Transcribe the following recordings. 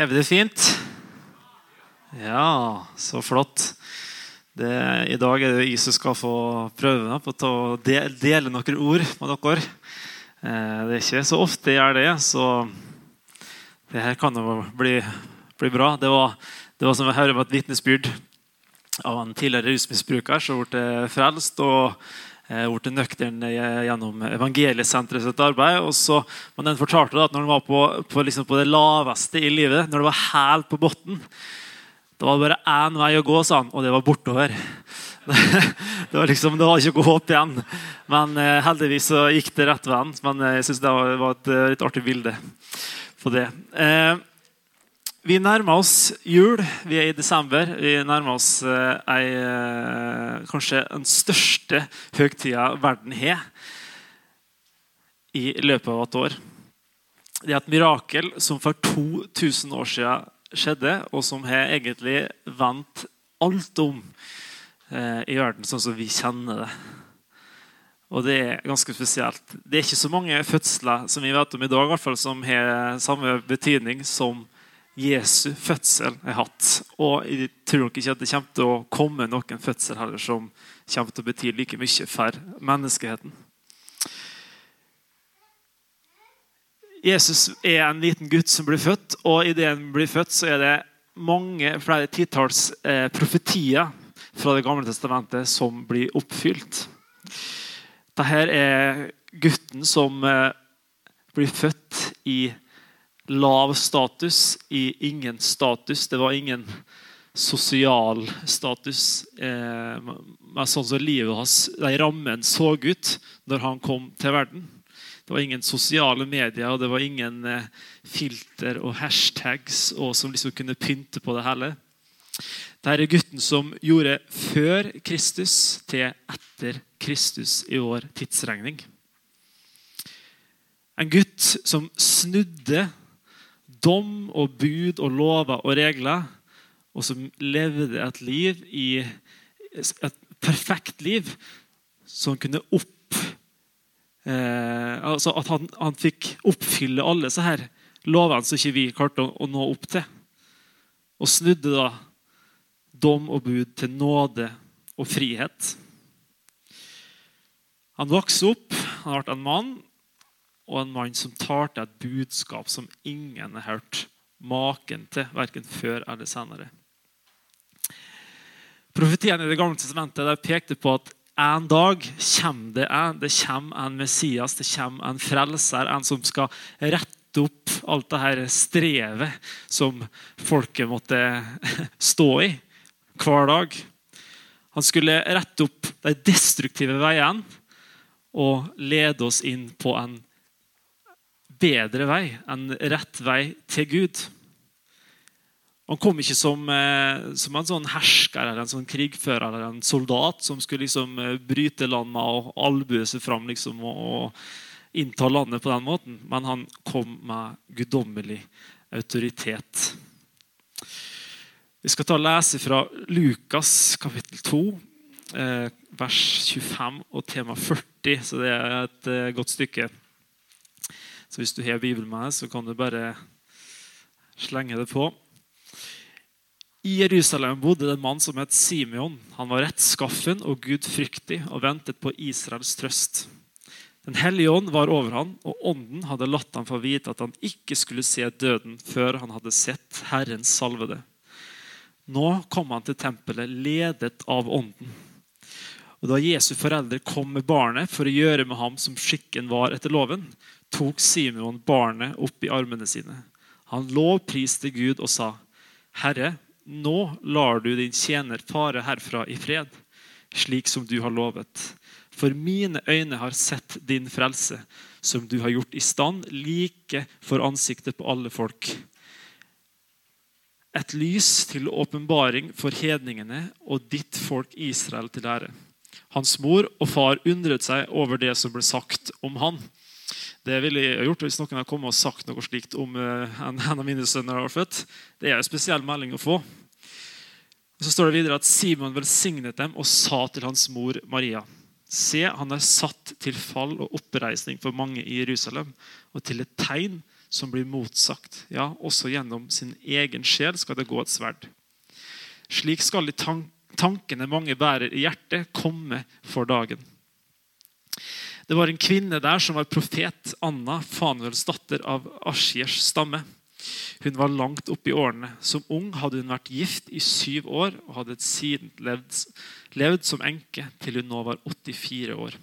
Har det fint? Ja, så flott. Det, I dag er det jeg som skal få prøve på å dele noen ord med dere. Eh, det er ikke så ofte jeg gjør det, så det her kan jo bli, bli bra. Det var, det var som å høre om et vitnesbyrd av en tidligere rusmisbruker som ble frelst. og blitt nøktern gjennom Evangeliesenteret sitt arbeid. og så, men den fortalte at når han var på, på, liksom på, det laveste i livet, når det var helt på bunnen Da var det bare én vei å gå, sa han, og det var bortover. Det var liksom, det var ikke noe håp igjen. Men eh, heldigvis så gikk det rett veien. Men jeg synes det var et litt artig bilde på det. Eh, vi nærmer oss jul. Vi er i desember. Vi nærmer oss eh, ei, eh, kanskje den største høgtida verden har i løpet av et år. Det er et mirakel som for 2000 år siden skjedde, og som har egentlig vendt alt om eh, i verden sånn som vi kjenner det. Og det er ganske spesielt. Det er ikke så mange fødsler som vi vet om i dag, i fall, som har samme betydning som Jesu fødsel er hatt. Og jeg tror nok ikke at det kommer til å komme noen fødsel heller som kommer til å bety like mye for menneskeheten. Jesus er en liten gutt som blir født, og idet han blir født, så er det mange, flere titalls eh, profetier fra Det gamle testamentet som blir oppfylt. Dette er gutten som eh, blir født i lav status i ingen status. Det var ingen sosial status. Eh, med sånn som livet hans, de rammene så ut når han kom til verden. Det var ingen sosiale medier og det var ingen eh, filter og hashtags og som liksom kunne pynte på det hele. Dette er gutten som gjorde før Kristus til etter Kristus i vår tidsregning. En gutt som snudde dom og bud og lover og regler, og som levde et liv i et perfekt liv som kunne opp eh, altså At han, han, fikk oppfylle alle disse her lovene som ikke vi klarte å, å nå opp til. Og snudde da dom og bud til nåde og frihet. Han vokste opp, han ble en mann, og en mann som talte et budskap som ingen har hørt maken til, verken før eller senere. Profetiene i Det gamle testamentet pekte på at en dag kommer det en, det kommer en Messias, det kommer en frelser, en som skal rette opp alt det her strevet som folket måtte stå i hver dag. Han skulle rette opp de destruktive veiene og lede oss inn på en bedre vei, en rett vei til Gud. Han kom ikke som, eh, som en sånn hersker eller en sånn krigfører eller en soldat som skulle liksom eh, bryte landet og albue seg fram liksom, og, og, innta landet på den måten. Men han kom med guddommelig autoritet. Vi skal ta og lese fra Lukas kapittel 2, eh, vers 25 og tema 40. Så det er et godt stykke. Så hvis du har Bibelen med deg, så kan du bare slenge det på. I Jerusalem bodde det en mann som het Simeon. Han var rettskaffen og gudfryktig og ventet på Israels trøst. Den hellige ånd var over ham, og ånden hadde latt ham få vite at han ikke skulle se døden før han hadde sett Herrens salvede. Nå kom han til tempelet, ledet av ånden. Og Da Jesu foreldre kom med barnet for å gjøre med ham som skikken var etter loven, tok Simon barnet opp i armene sine. Han lovpriste Gud og sa, 'Herre, nå lar du din tjener fare herfra i fred, slik som du har lovet.' For mine øyne har sett din frelse, som du har gjort i stand like for ansiktet på alle folk. Et lys til åpenbaring for hedningene og ditt folk Israel til ære. Hans mor og far undret seg over det som ble sagt om han. Det ville jeg gjort hvis noen hadde kommet og sagt noe slikt om eh, en, av mine sønner har født. Det er en spesiell melding å få. Så står det videre at Simon velsignet dem og sa til hans mor Maria.: Se, han er satt til fall og oppreisning for mange i Jerusalem, og til et tegn som blir motsagt. Ja, også gjennom sin egen sjel skal det gå et sverd. Slik skal de tankene mange bærer i hjertet, komme for dagen. Det var en kvinne der som var profet, Anna, Fanuels datter av Asjers stamme. Hun var langt oppe i årene. Som ung hadde hun vært gift i syv år og hadde siden levd, levd som enke til hun nå var 84 år.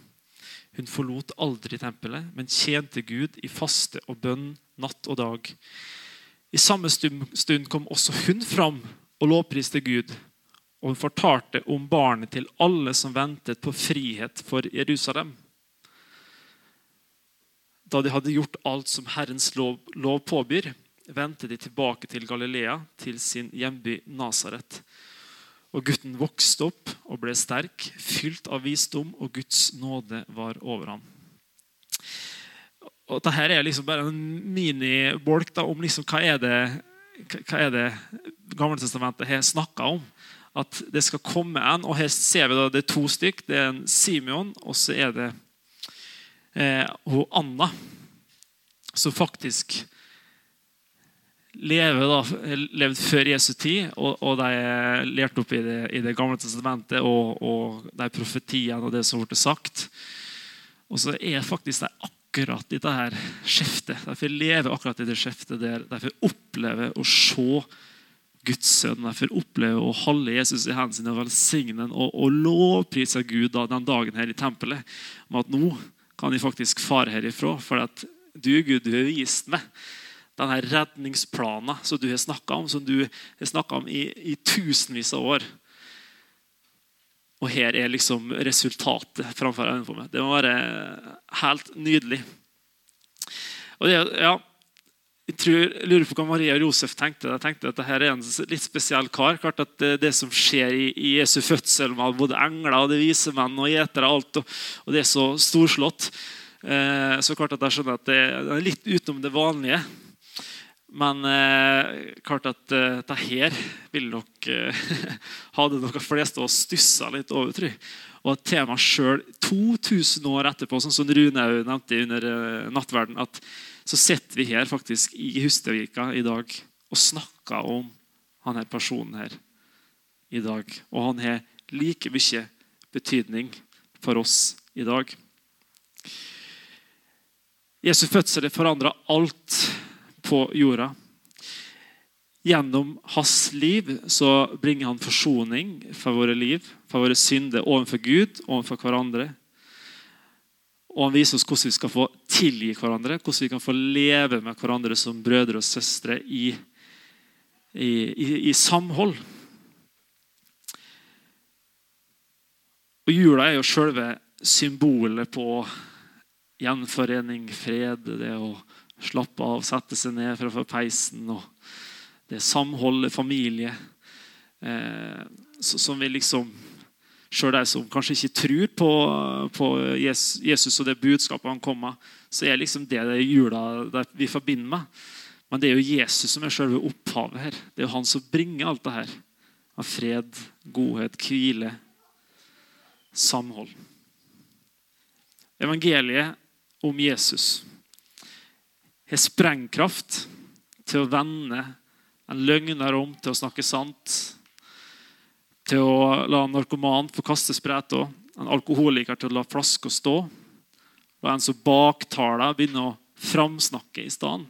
Hun forlot aldri tempelet, men tjente Gud i faste og bønn natt og dag. I samme stund kom også hun fram og lovpriste Gud. Og hun fortalte om barnet til alle som ventet på frihet for Jerusalem. Da de hadde gjort alt som Herrens lov, lov påbyr, vendte de tilbake til Galilea, til sin hjemby Nasaret. Og gutten vokste opp og ble sterk, fylt av visdom, og Guds nåde var over ham. Og Dette er liksom bare en minibolk om liksom, hva er det hva er det Gammeltestamentet har snakka om. At det skal komme en. og Her ser vi da, det er to stykk. Det er en Simeon, og så er det eh, hun Anna, som faktisk lever levde før Jesu tid, og, og de lærte opp i det, i det gamle testamentet og, og de profetiene og det som ble sagt. Og så er faktisk de akkurat i dette skiftet. får leve akkurat i det skiftet der. får oppleve å se Guds sønn. De får oppleve å holde Jesus i hendene sine og velsigne ham og, og lovprise Gud da, den dagen her i tempelet. Med at nå kan jeg faktisk fare herifra. For at du, Gud, du har vist meg denne redningsplanen som du har snakka om, som du har snakka om i, i, tusenvis av år. Og her er liksom resultatet framfor øynene på meg. Det må være helt nydelig. Og det, ja, jeg, tror, lurer på hva Maria og Josef tenkte. Jeg tenkte at dette er en litt spesiell kar. Klart at Det, det som skjer i, i, Jesu fødsel med både engler og det vise menn og gjetere og og, og det er så storslått, eh, så klart at jeg skjønner at det er litt utenom det vanlige. Men eh, klart at eh, dette her ville nok eh, hadde nok de fleste av oss stussa litt over. tror jeg. Og at temaet sjøl 2000 år etterpå, sånn som Rune nevnte under eh, nattverden, at så sitter vi her faktisk i Hustadvika i dag og snakker om han her personen her i dag. Og han har like mye betydning for oss i dag. Jesu fødsel forandra alt på jorda. Gjennom hans liv så bringer han forsoning for våre liv, for våre synder overfor Gud overfor hverandre. Og han viser oss hvordan vi skal få tilgi hverandre, hvordan vi kan få leve med hverandre som brødre og søstre i, i, i, i samhold. Og Jula er jo selve symbolet på gjenforening, fred, det å Slappe av, sette seg ned fra peisen. og Det samholdet, familie. Eh, som vi liksom Sjøl de som kanskje ikke tror på, på, Jesus og det budskapet han kom med, så er liksom det det jula vi forbinder med. Men det er jo Jesus som er selve opphavet her. Det er jo han som bringer alt det her. Av fred, godhet, hvile, samhold. Evangeliet om Jesus har sprengkraft til å vende en løgner om til å snakke sant. Til å la en narkoman få kaste spreta, en alkoholiker til å la flaska stå. Og en som baktaler, begynne å framsnakke i stedet.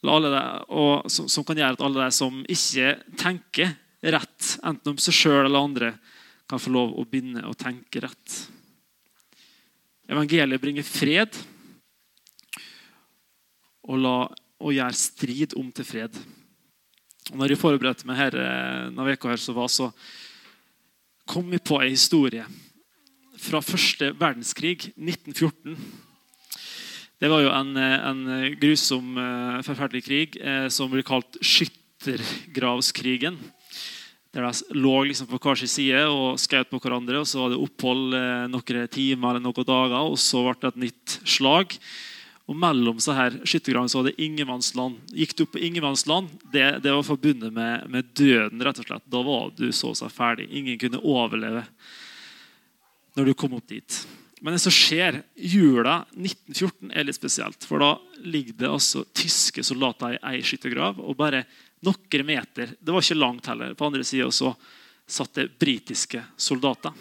Som, som kan gjøre at alle de som ikke tenker rett, enten om seg sjøl eller andre, kan få lov å begynne å tenke rett. Evangeliet bringer fred og, la, og gjør strid om til fred. Når jeg forberedte meg her, eh, denne her, så var så kom jeg på en historie fra første verdenskrig, 1914. Det var jo en, eh, en grusom, eh, forferdelig krig som blir kalt skyttergravskrigen. Der de lå liksom på hver sin side og skjøt på hverandre. og Så var det opphold noen timer eller noen dager, og så ble det et nytt slag. Og mellom så her skyttergravene var det ingenmannsland. Gikk du på ingenmannsland, det, det var forbundet med, med, døden. rett og slett. Da var du så seg ferdig. Ingen kunne overleve når du kom opp dit. Men det som skjer jula 1914, er litt spesielt. For da ligger det altså tyske soldater i ei skyttergrav. Og bare noen meter det var ikke langt heller, på andre sida så satt det britiske soldater.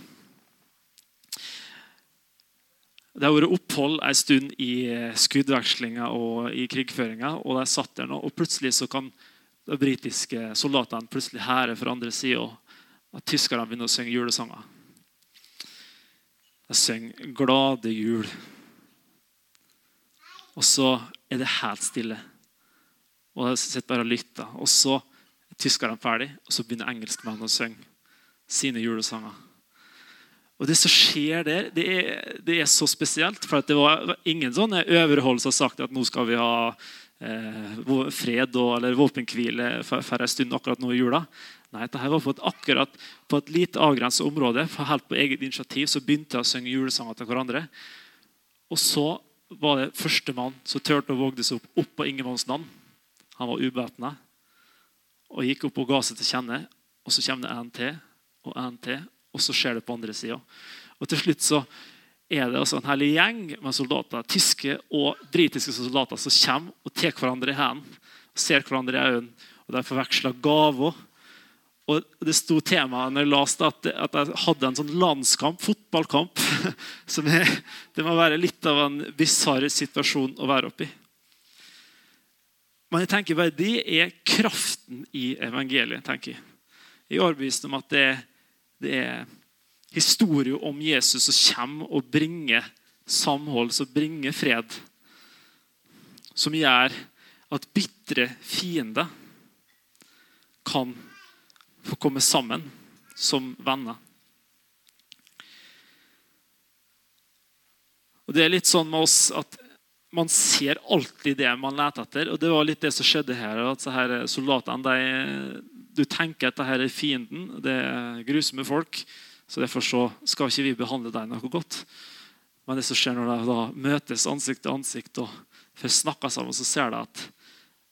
Det har vært opphold en stund i skuddvekslinga og i krigføringa. Og de satt der nå, og plutselig så kan de britiske soldatene plutselig hære fra andre sida. At tyskerne begynner å synge julesanger. De synger 'Glade jul'. Og så er det helt stille. Og de sitter bare og lytter. Og så er tyskerne ferdig, og så begynner engelskmennene å synge sine julesanger. Og Det som skjer der, det er, det er så spesielt. For det var ingen sånne overhold som har sagt at nå skal vi ha eh, fred og, eller våpenhvile for, en stund akkurat nå i jula. Nei, dette var på et, akkurat på et lite avgrenset område. for Helt på eget initiativ så begynte de å synge julesanger til hverandre. Og så var det førstemann som turte å våge seg opp, opp på navn. Han var ubevæpna og gikk opp og ga seg til kjenne. Og så kommer det en til og en til og så skjer det på andre sida. Til slutt så er det altså en herlig gjeng med soldater, tyske og britiske soldater som kommer og tar hverandre i hendene og ser hverandre i øynene. og De forveksler gaver. Og Det sto temaet når jeg leste at, at jeg hadde en sånn landskamp, fotballkamp. som er, Det må være litt av en bisarr situasjon å være oppi. Men jeg tenker bare det er kraften i evangeliet. tenker Jeg Jeg er overbevist om at det er det er historie om Jesus som kommer og bringer samhold, som bringer fred. Som gjør at bitre fiender kan få komme sammen som venner. Og Det er litt sånn med oss at man ser alltid det man leter etter. og Det var litt det som skjedde her. at her soldatene de, Du tenker at dette er fienden, det er grusomme folk. så Derfor så skal ikke vi behandle deg noe godt. Men det som skjer når de da møtes ansikt til ansikt og får snakka sammen, så ser de at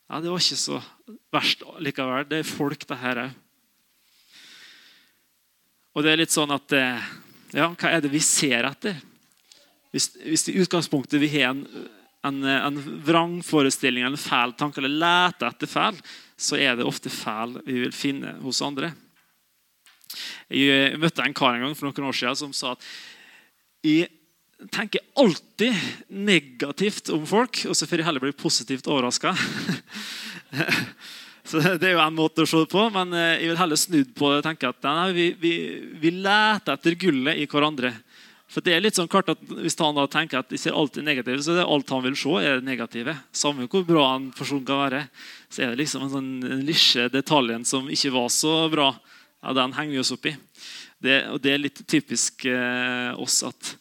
ja, det var ikke så verst likevel. Det er folk, det her òg. Og det er litt sånn at ja, Hva er det vi ser etter? Hvis, hvis i utgangspunktet vi har en en, en vrangforestilling eller en fæl tanke, eller lete etter fæl, så er det ofte fæl vi vil finne hos andre. Jeg møtte en kar en gang for noen år siden som sa at jeg tenker alltid negativt om folk, og så får jeg heller bli positivt overraska. Så Det er jo en måte å se det på, men jeg vil heller snudd på det og tenke at nei, vi, vi, vi leter etter gullet i hverandre. For det er litt sånn klart at Hvis han da tenker at de ser alltid negativt, så er det alt han vil se, er det negative. Samme hvor bra en person kan være, så er det liksom en sånn en lille detaljen som ikke var så bra. Ja, Den henger vi oss opp i. Det, og det er litt typisk eh, oss at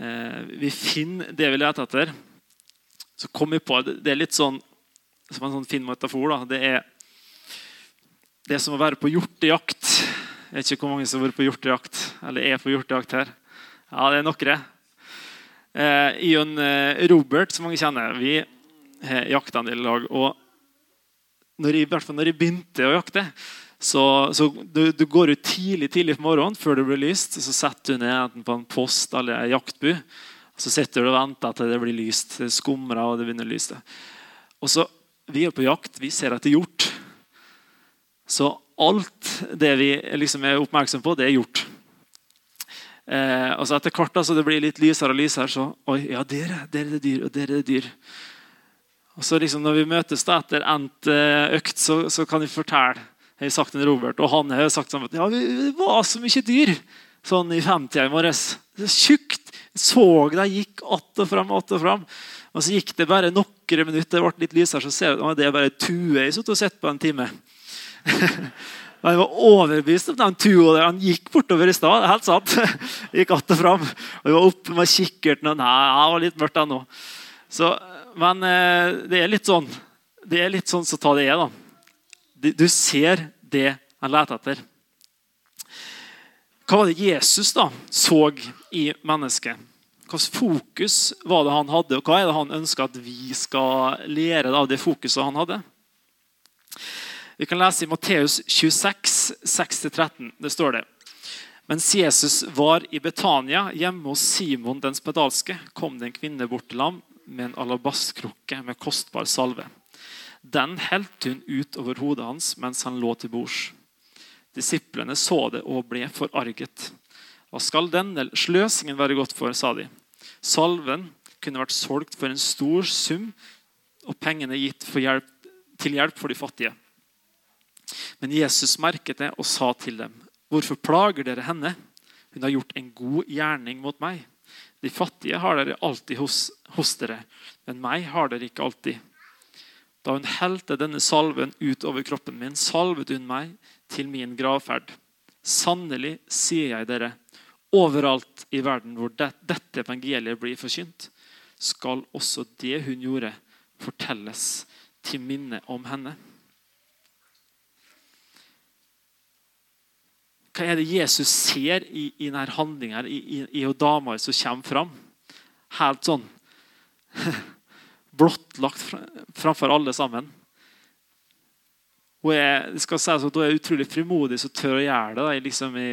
eh, vi finner det vi leter etter. Så kom vi på, Det er litt sånn som en sånn fin metafor. da, Det er det som å være på hjortejakt. Jeg vet ikke hvor mange som har vært på hjortejakt, eller er på hjortejakt her. Ja, det er noen. Eh, Ion eh, Robert, som mange kjenner, vi har jakta en del lag. og når jeg, I hvert fall når jeg begynte å jakte, så, så du, du, går ut tidlig tidlig på morgenen før det blir lyst. Så setter du ned enten på en post eller en jaktbu. Så sitter du og venter til det blir lyst. Det skumrer og det begynner å lyse. Og så, Vi er på jakt. Vi ser etter hjort. Så alt det vi liksom er oppmerksom på, det er gjort. Eh, og så Etter hvert altså, så det blir litt lysere og lysere, så Oi, ja, der, der er det dyr, og der er det dyr. Og så liksom Når vi møtes da etter endt eh, økt, så, så, kan vi fortelle jeg har sagt til Robert, og han har sagt sånn at ja, det var så mye dyr sånn i femtida i morges. Tjukt. Så de gikk att og fram, att og fram. Og så gikk det bare noen minutter, det ble litt lysere, så ser vi, at det er bare tue jeg har sett på en time. Og jeg var overbevist om den turen der han gikk bortover i stad. Helt sant. Gikk att og fram. Og jeg var oppe med kikkerten. og Nei, det var litt mørkt ennå. Så, men eh, det er litt sånn det er litt sånn så ta det er. da. Du ser det han leter etter. Hva var det Jesus da så i mennesket? Hvilket fokus var det han hadde, og hva er det han ønsker at vi skal lære av det fokuset han hadde? Vi kan lese i Matteus 26, 6-13. Det står det. Mens Jesus var i Betania, hjemme hos Simon den spedalske, kom det en kvinne bort til ham med en alabastkrukke med kostbar salve. Den helte hun ut over hodet hans mens han lå til bords. Disiplene så det og ble forarget. Hva skal denne sløsingen være godt for, sa de. Salven kunne vært solgt for en stor sum og pengene gitt hjelp, til hjelp for de fattige. Men Jesus merket det og sa til dem, 'Hvorfor plager dere henne? Hun har gjort en god gjerning mot meg.' 'De fattige har dere alltid hos, hos dere, men meg har dere ikke alltid.' Da hun helte denne salven ut over kroppen min, salvet hun meg til min gravferd. Sannelig, sier jeg dere, overalt i verden hvor det, dette evangeliet blir forkynt, skal også det hun gjorde, fortelles til minne om henne. Hva er det Jesus ser i, i denne handlingen, i, i, i dama som kommer fram? Helt sånn blottlagt framfor alle sammen. Hun er, skal si, at hun er utrolig frimodig som tør å gjøre det. Da, liksom i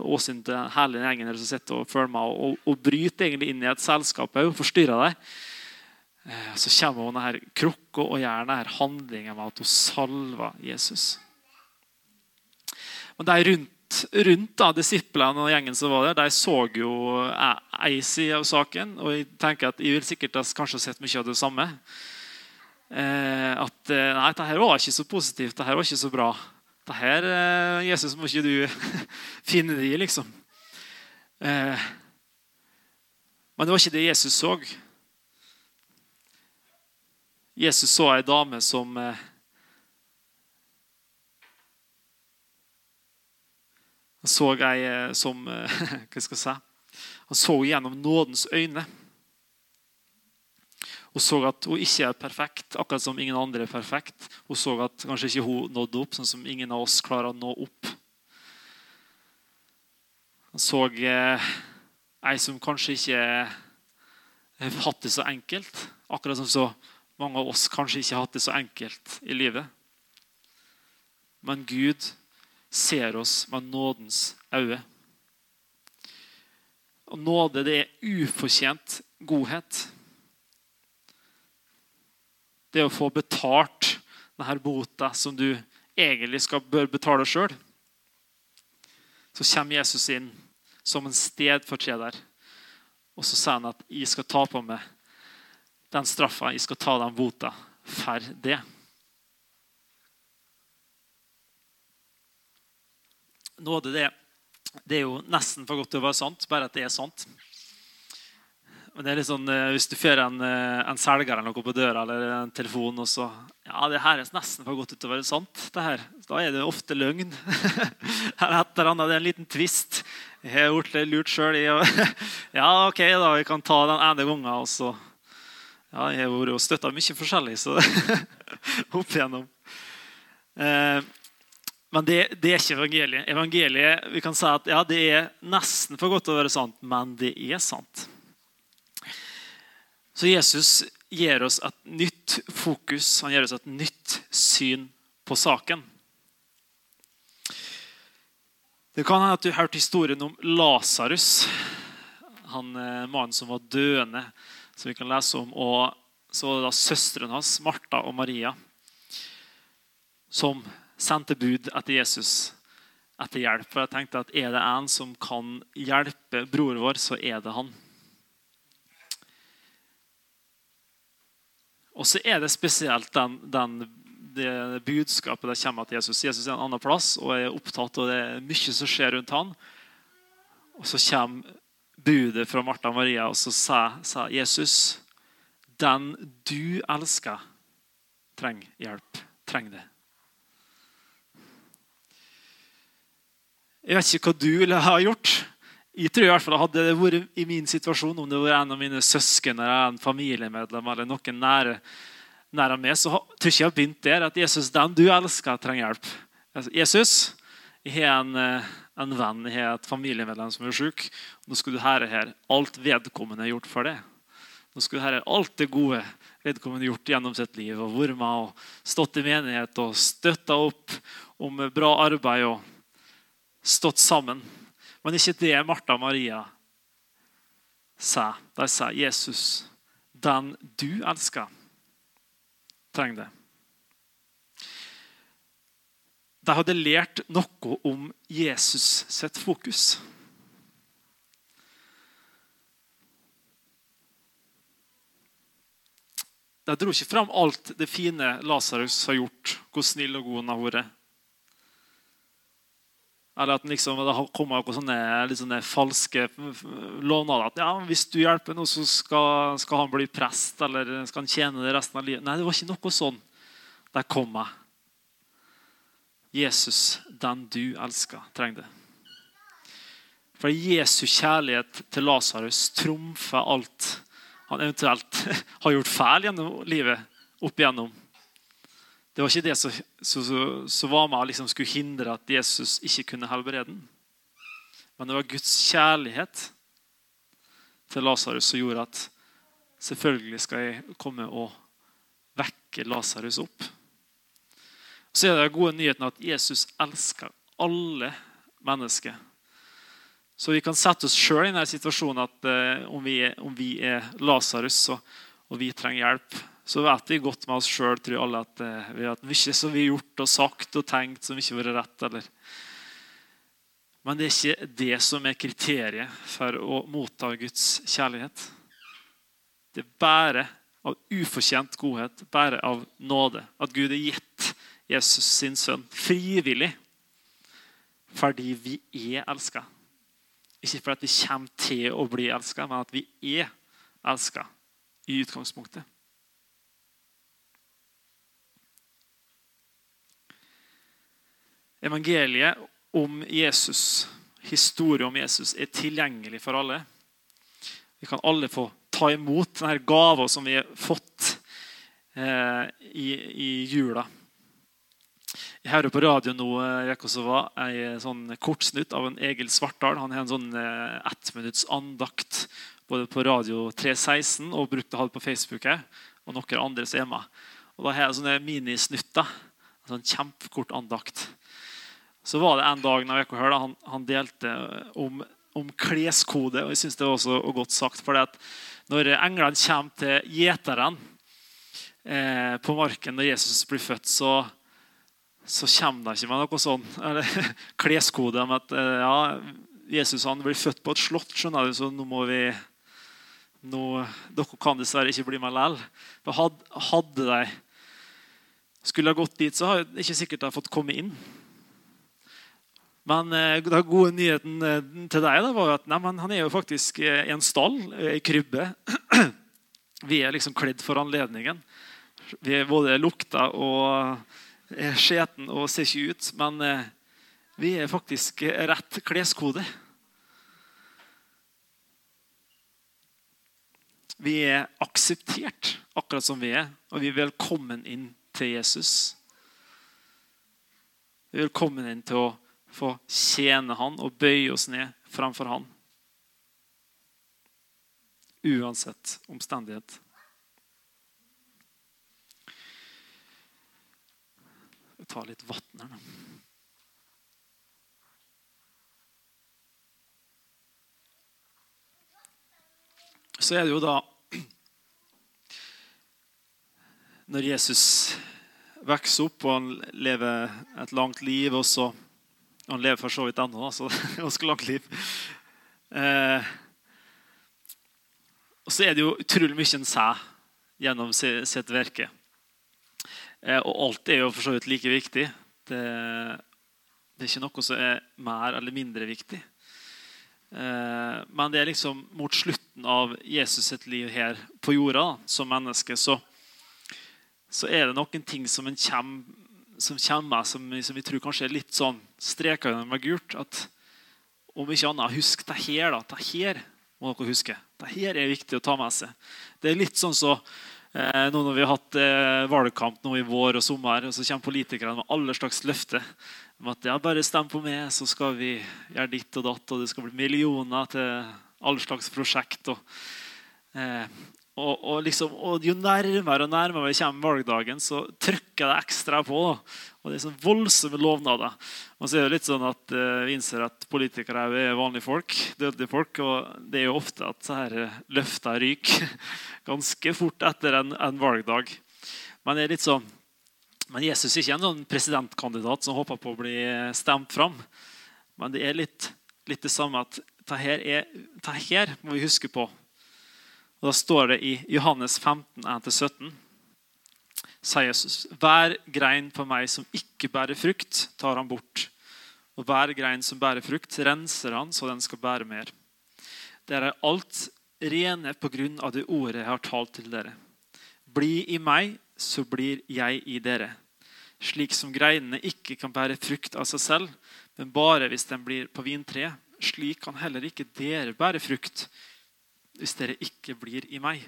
åsyn til hele gjengen som sitter og følger meg, og, og, bryter egentlig inn i et selskap og forstyrrer det. Eh, så kommer hun denne krukka og gjør denne handlingen med at hun salver Jesus. Men de rundt rundt da, disiplene og gjengen som var der, de så jo ei side av saken. Og jeg tenker at jeg vil sikkert ha kanskje sett mye av det samme. Eh, at eh, nei, dette her var ikke så positivt, dette var ikke så bra. Dette her, eh, Jesus, må ikke du finne det i, liksom. Eh, men det var ikke det Jesus så. Jesus så ei dame som eh, så ei eh, som Hva skal jeg si? Han så gjennom nådens øyne. Hun så at hun ikke er perfekt, akkurat som ingen andre er perfekt. Hun så at kanskje ikke hun nådde opp, sånn som ingen av oss klarer å nå opp. Han så eh, ei som kanskje ikke har hatt det så enkelt. Akkurat som så mange av oss kanskje ikke har hatt det så enkelt i livet. Men Gud ser oss med nådens øyne. Og nåde, det er ufortjent godhet. Det å få betalt denne bota som du egentlig skal, bør betale sjøl. Så kommer Jesus inn som en stedfortreder. Og så sier han at 'jeg skal ta på meg den straffa, jeg skal ta den bota for det'. Nåde det, det er jo nesten for godt til å være sant, bare at det er sant. Men det er litt sånn, eh, Hvis du får en, eh, en selger eller noe på døra eller en telefon og så ja, det her er nesten for godt til å være sant, det her. da er det ofte løgn. eller et eller Det er en liten tvist. Jeg har gjort det lurt sjøl. Ja, ok, da, vi kan ta den ene gangen. og så ja, Jeg har vært og støtta mye forskjellig så opp igjennom. Eh, men det, det, er ikke evangeliet. Evangeliet vi kan si at ja, det er nesten for godt til å være sant, men det er sant. Så Jesus gir oss et nytt fokus, han gir oss et nytt syn på saken. Det kan hende at du har hørt historien om Lasarus, han eh, mannen som var døende, som vi kan lese om. Og så var det da søstrene hans, Martha og Maria, som sendte bud etter Jesus etter hjelp. For jeg tenkte at er det en som kan hjelpe bror vår, så er det han. Og så er det spesielt den, den, det budskapet det kommer til Jesus. Jesus er en annen plass og er opptatt, og det er mye som skjer rundt han. Og så kommer budet fra Martha og Maria, og så sa Jesus Den du elsker, trenger hjelp. Trenger det. Jeg vet ikke hva du ville ha gjort. Jeg tror i hvert fall Hadde det vært i min situasjon, om det var en av mine søsken eller en familiemedlem eller noen nære, nære meg, så tror jeg ikke jeg har begynt der. At Jesus, den du elsker, trenger hjelp. Altså, Jesus, jeg har en, eh, en venn, jeg har et familiemedlem som er syk. Nå skal du høre her alt vedkommende har gjort for det. Nå skal du høre alt det gode vedkommende gjort gjennom sitt liv. og Vært med og stått i menighet og støtta opp om bra arbeid. og stått sammen. Men ikke det Martha og Maria sa. De sa Jesus, den du elsker, trenger det. De hadde lært noe om Jesus sitt fokus. De dro ikke fram alt det fine Lasarus har gjort, hvor snill og god han har vært. Eller at liksom, det kommer noen sånne, sånne falske lovnader. At ja, hvis du hjelper noe, så skal, skal, han bli prest eller skal han tjene det resten av livet. Nei, det var ikke noe sånn. Der kom jeg. Jesus, den du elsker, trenger det. For Jesu kjærlighet til Lasarus trumfer alt han eventuelt har gjort feil gjennom livet opp igjennom. Det var ikke det som, som, som var med og liksom skulle hindre at Jesus ikke kunne helbrede den. Men det var Guds kjærlighet til Lasarus som gjorde at selvfølgelig skal jeg komme og vekke Lasarus opp. Så er det gode nyheten at Jesus elsker alle mennesker. Så vi kan sette oss sjøl i denne situasjonen at uh, om vi er, om er Lasarus og vi trenger hjelp, så vet vi godt med oss sjøl at eh, vi har mye som vi har gjort og sagt og tenkt som ikke har vært rett. Eller. Men det er ikke det som er kriteriet for å motta Guds kjærlighet. Det er bare av ufortjent godhet, bare av nåde, at Gud har gitt Jesus sin sønn frivillig fordi vi er elska. Ikke fordi vi kommer til å bli elska, men at vi er elska i utgangspunktet. Evangeliet om Jesus, historien om Jesus, er tilgjengelig for alle. Vi kan alle få ta imot denne gaven som vi har fått eh, i, i, jula. Jeg hører på radio nå Rekosova, en sånn kortsnutt av en Egil Svartdal. Han har en sånn eh, ettminutts andakt både på Radio 316 og brukte halv på Facebook. Og noen andre som er med. Og Da har jeg sånne minisnutter. En sånn kjempekort andakt så var det en dag når jeg hørte, han, han delte om, om, kleskode. og jeg synes det var også godt sagt, for Når englene kommer til gjeteren eh, på marken når Jesus blir født, så, så kommer de ikke med noe sånn eller, kleskode om at eh, ja, Jesus han blir født på et slott, skjønner du, så nå må vi nå, Dere kan dessverre ikke bli med likevel. Hadde, de skulle ha gått dit, så har ikke sikkert de fått komme inn. Men eh, den gode nyheten eh, til deg da, var at nei, han er jo faktisk eh, i en stall, i krybbe. Vi er liksom kledd for anledningen. Vi er både lukta og er skjeten og ser ikke ut. Men vi er faktisk rett kleskode. Vi er akseptert akkurat som vi er, og vi er velkommen inn til Jesus. Vi er velkommen inn til å få tjene han og bøye oss ned framfor han. Uansett omstendighet. Jeg tar litt vann her, nå. Så er det jo da Når Jesus vokser opp og han lever et langt liv, og så han lever for så vidt ennå, så det er ganske langt liv. Eh, og så er det jo utrolig mye en sæ gjennom sitt virke. Eh, og alt er jo for så vidt like viktig. Det, det, er ikke noe som er mer eller mindre viktig. Eh, men det er liksom mot slutten av Jesus sitt liv her på jorda som menneske, så, så er det noen ting som en kommer som kommer, som, som vi tror kanskje er litt sånn streka med gult. At om ikke annet, husk det her. da, det her må dere huske. Det her er viktig å ta med seg. Det er litt sånn så eh, nå når vi har hatt eh, valgkamp nå i vår og sommer, og så kommer politikerne med alle slags løfter om at ja, bare stem på meg, så skal vi gjøre ditt og datt, og det skal bli millioner til alle slags prosjekt. Og, eh, Og, og, liksom, og, jo nærmere og nærmere vi kommer valgdagen, så trykker det ekstra på. Da. Og Det er sånn voldsomme lovnader. Og så er det litt sånn at uh, Vi innser at politikere er vanlige folk. dødelige folk, og Det er jo ofte at så løftene ryker ganske fort etter en, en, valgdag. Men det er litt sånn, men Jesus er ikke en sånn presidentkandidat som håper på å bli stemt fram. Men det er litt, litt det samme at det her må vi huske på Da står det i Johannes 15, 1-17, sier Jesus, hver grein på meg som ikke bærer frukt, tar han bort. Og hver grein som bærer frukt, renser han så den skal bære mer. Dere er alt rene på grunn av det ordet jeg har talt til dere. Bli i meg, så blir jeg i dere. Slik som greinene ikke kan bære frukt av seg selv, men bare hvis den blir på vintreet, slik kan heller ikke dere bære frukt hvis dere ikke blir i meg.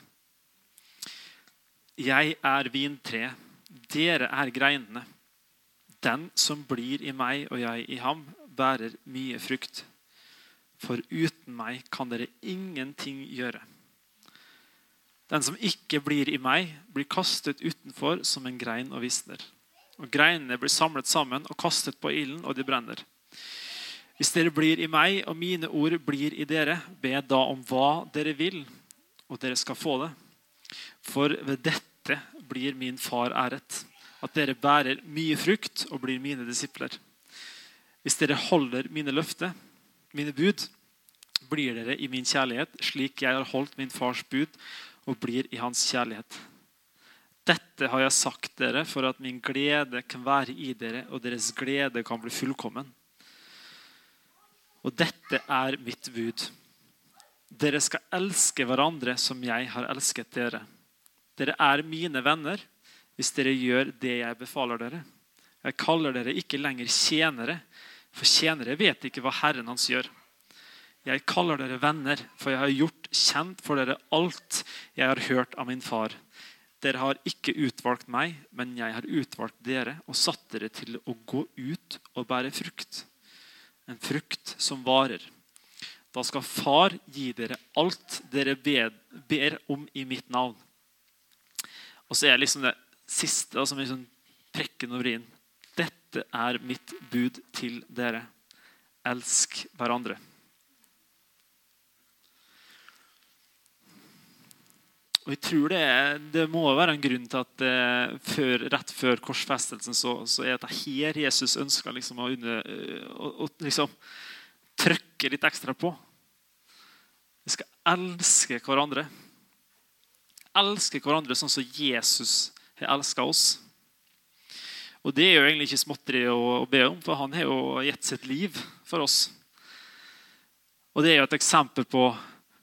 Jeg er vintre, dere er greinene. Den som blir i meg og jeg i ham, bærer mye frukt. For uten meg kan dere ingenting gjøre. Den som ikke blir i meg, blir kastet utenfor som en grein og visner. Og Greinene blir samlet sammen og kastet på ilden, og de brenner. Hvis dere blir i meg, og mine ord blir i dere, be da om hva dere vil, og dere skal få det. For ved dette blir min far æret, at dere bærer mye frukt og blir mine disipler. Hvis dere holder mine løfter, mine bud, blir dere i min kjærlighet, slik jeg har holdt min fars bud og blir i hans kjærlighet. Dette har jeg sagt dere for at min glede kan være i dere, og deres glede kan bli fullkommen. Og dette er mitt bud. Dere skal elske hverandre som jeg har elsket dere. Dere er mine venner hvis dere gjør det jeg befaler dere. Jeg kaller dere ikke lenger tjenere, for tjenere vet ikke hva Herren hans gjør. Jeg kaller dere venner, for jeg har gjort kjent for dere alt jeg har hørt av min far. Dere har ikke utvalgt meg, men jeg har utvalgt dere og satt dere til å gå ut og bære frukt en frukt som varer. Da skal Far gi dere alt dere ber om i mitt navn. Og så er liksom det siste som liksom prekken over i-en. Dette er mitt bud til dere. Elsk hverandre. Og jeg tror det, det, må være en grunn til at eh, før, rett før korsfestelsen så, så er det her Jesus ønsker liksom å, under, eh, å, å liksom, trykke litt ekstra på. Vi skal elske hverandre. Elske hverandre sånn som Jesus har elska oss. Og Det er jo egentlig ikke småtteri å, å be om, for han har jo gitt sitt liv for oss. Og Det er jo et eksempel på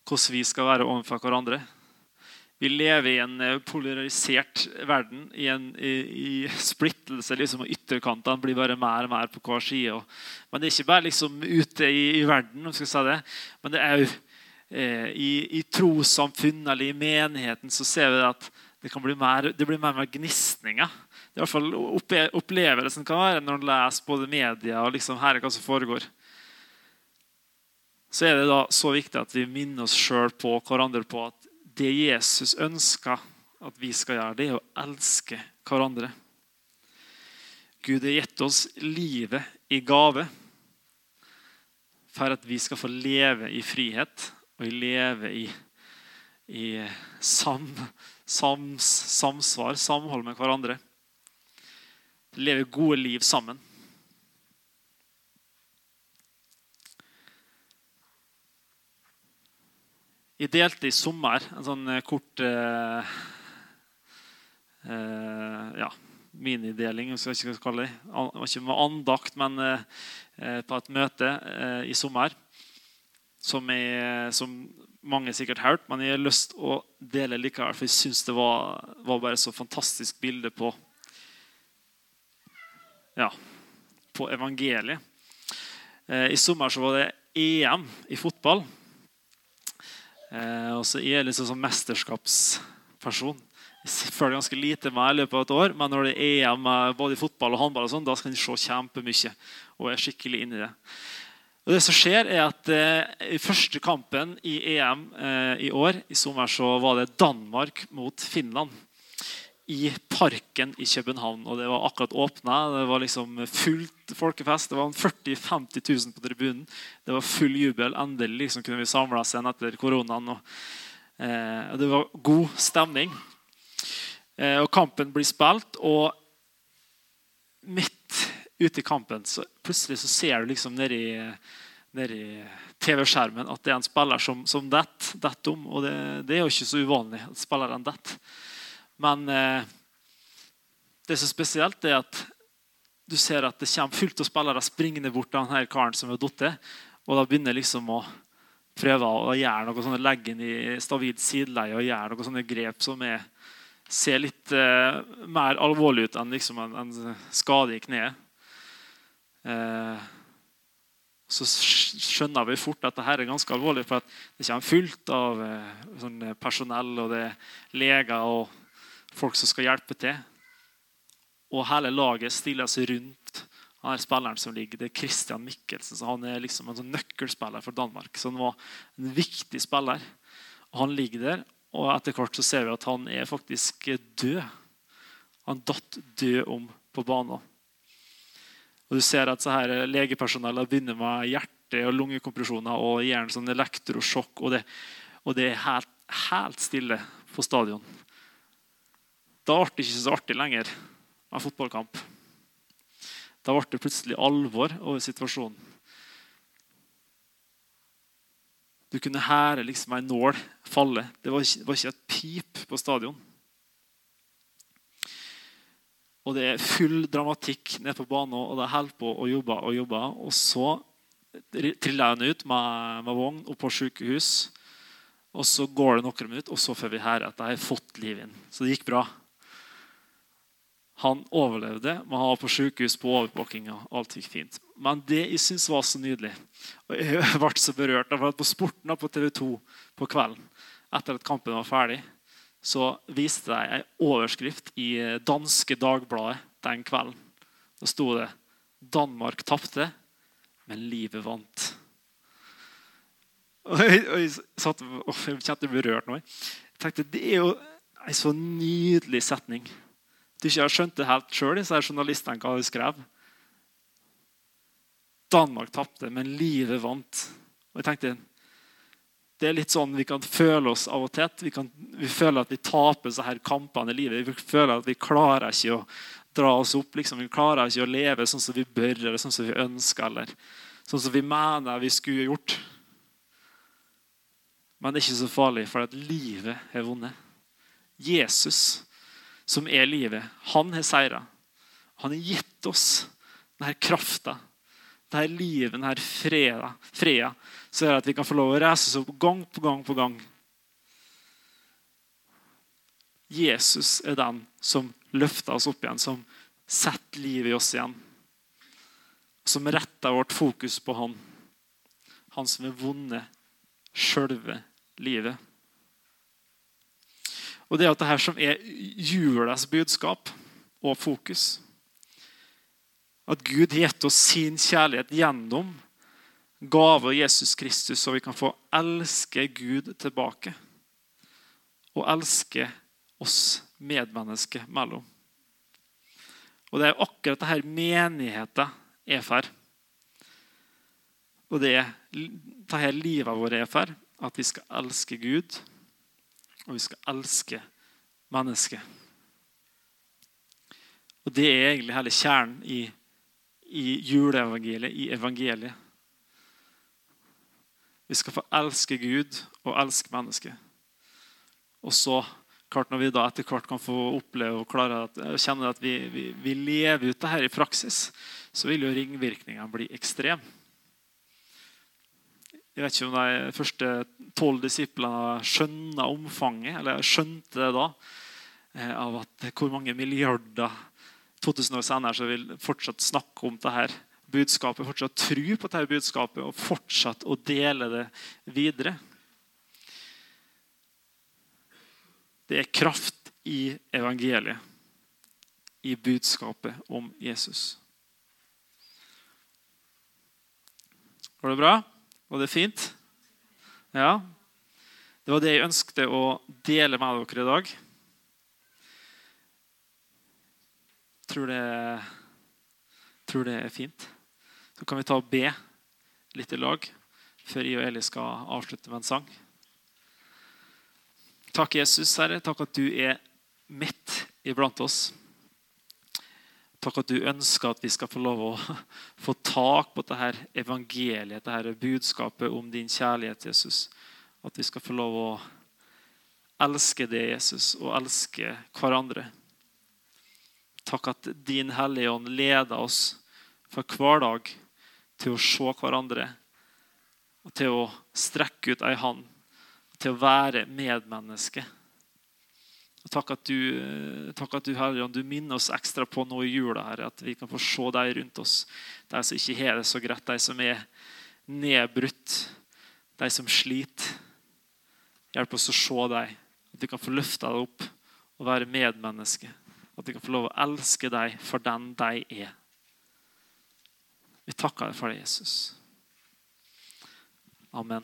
hvordan vi skal være overfor hverandre. Vi lever i en eh, polarisert verden, i, en, i, i splittelse. liksom, og Ytterkantene blir bare mer og mer på hver side. men det er ikke bare liksom ute i, i verden, skal si det, men det er jo eh, i, i trossamfunn eller i menigheten så ser vi at det, kan bli mer, det blir mer og mer gnisninger. Det er i hvert fall Opplevelsen kan være når en leser både media og liksom her hva som foregår. Så er det da så viktig at vi minner oss sjøl på hverandre på at det Jesus ønsker at vi skal gjøre, det er å elske hverandre. Gud har gitt oss livet i gave for at vi skal få leve i frihet og leve i, i sam, sams, samsvar, samhold med hverandre. Leve gode liv sammen. Jeg delte i sommer en sånn eh, kort eh, eh, ja, minideling. Jeg skal ikke kalle det. ikke med andakt, men eh, på et møte eh, i sommer. Som, jeg, som, mange sikkert har hørt, men jeg har lyst til å dele likevel. For jeg syns det var, var bare så fantastisk bilde på ja, på evangeliet. Eh, I sommer så var det EM i fotball. Eh, og så er jeg liksom sånn mesterskapsperson. Jeg føler ganske lite med i løpet av et år, men når det er EM både i fotball og håndball, og sånn, da skal jeg se kjempemye. Og er skikkelig inni det. Og det som skjer er at eh, I første kampen i EM eh, i år i sommer så var det Danmark mot Finland. I Parken i København. og Det var akkurat åpna. Det var liksom fullt folkefest. Det var 40 000-50 000 på tribunen. Det var full jubel. Endelig liksom kunne vi samla oss igjen etter koronaen. Og, eh, det var god stemning. Eh, og Kampen blir spilt, og midt ute i kampen så plutselig så ser du liksom nedi, nedi TV-skjermen at det er en spiller som, som detter det om. Og det, det, er jo ikke så uvanlig at spilleren detter. Men eh, det som er spesielt, er at du ser at det kommer fullt av spillere springende bort til denne karen som har falt. Og da begynner liksom å prøve å gjøre noe sånne legge inn i stabilt sideleie og gjøre noen sånne grep som er, ser litt eh, mer alvorlig ut enn liksom en, en skade i kneet. Eh, så skjønner vi fort at dette er ganske alvorlig. For det kommer fullt av eh, sånn personell, og det er leger og folk som skal hjelpe til. Og hele laget stiller seg rundt han er spilleren som ligger. Det er Christian Mikkelsen. så Han er liksom en sånn nøkkelspiller for Danmark. Så han var en viktig spiller. Og Han ligger der, og etter hvert så ser vi at han er faktisk død. Han datt død om på banen. Og du ser at så her Legepersonellet begynner med hjerte- og lungekompresjoner og gir en sånn elektrosjokk. Og det, og det er helt, helt, stille på stadion. Da ble det ikke så artig lenger med fotballkamp. Da ble det plutselig alvor over situasjonen. Du kunne hære liksom ei nål falle. Det var, ikke, var ikke et pip på stadion. Og det er full dramatikk nede på banen, og de holder på å jobbe og jobbe. Og så triller hun ut med, med vogn opp på sykehus. Og så går det noen minutter, og så får vi høre at de har fått liv inn. Så det gikk bra. Han overlevde, men han var på sykehus på overvåkinga. Alt gikk fint. Men det jeg syns var så nydelig og Jeg ble så berørt Jeg at på Sporten på TV 2 på kvelden etter at kampen var ferdig, så viste de en overskrift i danske Dagbladet den kvelden. Da sto det 'Danmark tapte, men livet vant'. Og jeg, og jeg, satt, og jeg kjente berørt nå. Jeg tenkte, Det er jo en så nydelig setning. Du ikke har skjønt det helt sjøl, journalistene hva hun skrev. Danmark tapte, men livet vant. Og jeg tenkte, det er litt sånn vi kan føle oss av og til. Vi, kan, vi føler at vi taper så her kampene i livet. Vi føler at vi klarer ikke å dra oss opp. Liksom. Vi klarer ikke å leve sånn som vi bør, eller sånn som vi ønsker, eller sånn som vi mener vi skulle gjort. Men det er ikke så farlig, for at livet har vunnet. Jesus, som er livet, han har seira. Han har gitt oss denne krafta dette livet, denne freda, freda, er det at vi kan få lov å reise oss opp gang på gang på gang. Jesus er den som løfter oss opp igjen, som setter livet i oss igjen. Som retter vårt fokus på Han. Han som har vunnet sjølve livet. Og Det er dette som er julas budskap og fokus. At Gud har gitt oss sin kjærlighet gjennom gave av Jesus Kristus, så vi kan få elske Gud tilbake. Og elske oss medmennesker mellom. Og Det er akkurat dette menigheten er for. Og det er dette livet vårt er for. At vi skal elske Gud, og vi skal elske mennesket. Og Det er egentlig hele kjernen i i juleevangeliet, i evangeliet. Vi skal få elske Gud og elske mennesket. Og så, klart Når vi da etter hvert kan få oppleve og klare at, kjenne at vi, vi, vi lever ut dette i praksis, så vil jo ringvirkningene bli ekstreme. Jeg vet ikke om de første tolv disiplene skjønner omfanget, eller skjønte det da, eh, av at hvor mange milliarder 2000 år senere så vil fortsatt snakke om dette budskapet, fortsatt tro på dette budskapet og fortsatt å dele det videre. Det er kraft i evangeliet, i budskapet om Jesus. Går det bra? Var det fint? Ja. Det var det jeg ønskte å dele med dere i dag. Tror det, tror det er fint. Så kan vi ta og be litt i lag før jeg og Eli skal avslutte med en sang. Takk, Jesus, Herre. Takk at du er midt iblant oss. Takk at du ønsker at vi skal få lov å få tak på dette evangeliet, dette budskapet om din kjærlighet, Jesus. At vi skal få lov å elske det, Jesus, og elske hverandre. Takk at din Hellige Ånd leder oss for hver dag til å se hverandre og til å strekke ut ei hand, til å være medmenneske. Og takk at du, takk at du Herre, du minner oss ekstra på nå i jula, Herre, at vi kan få se deg rundt oss. De som ikke har det så greit, de som er nedbrutt, de som sliter. Hjelp oss å se deg, at vi kan få løfta deg opp og være medmenneske. At vi kan få lov å elske deg for den de er. Vi takker deg for det, Jesus. Amen.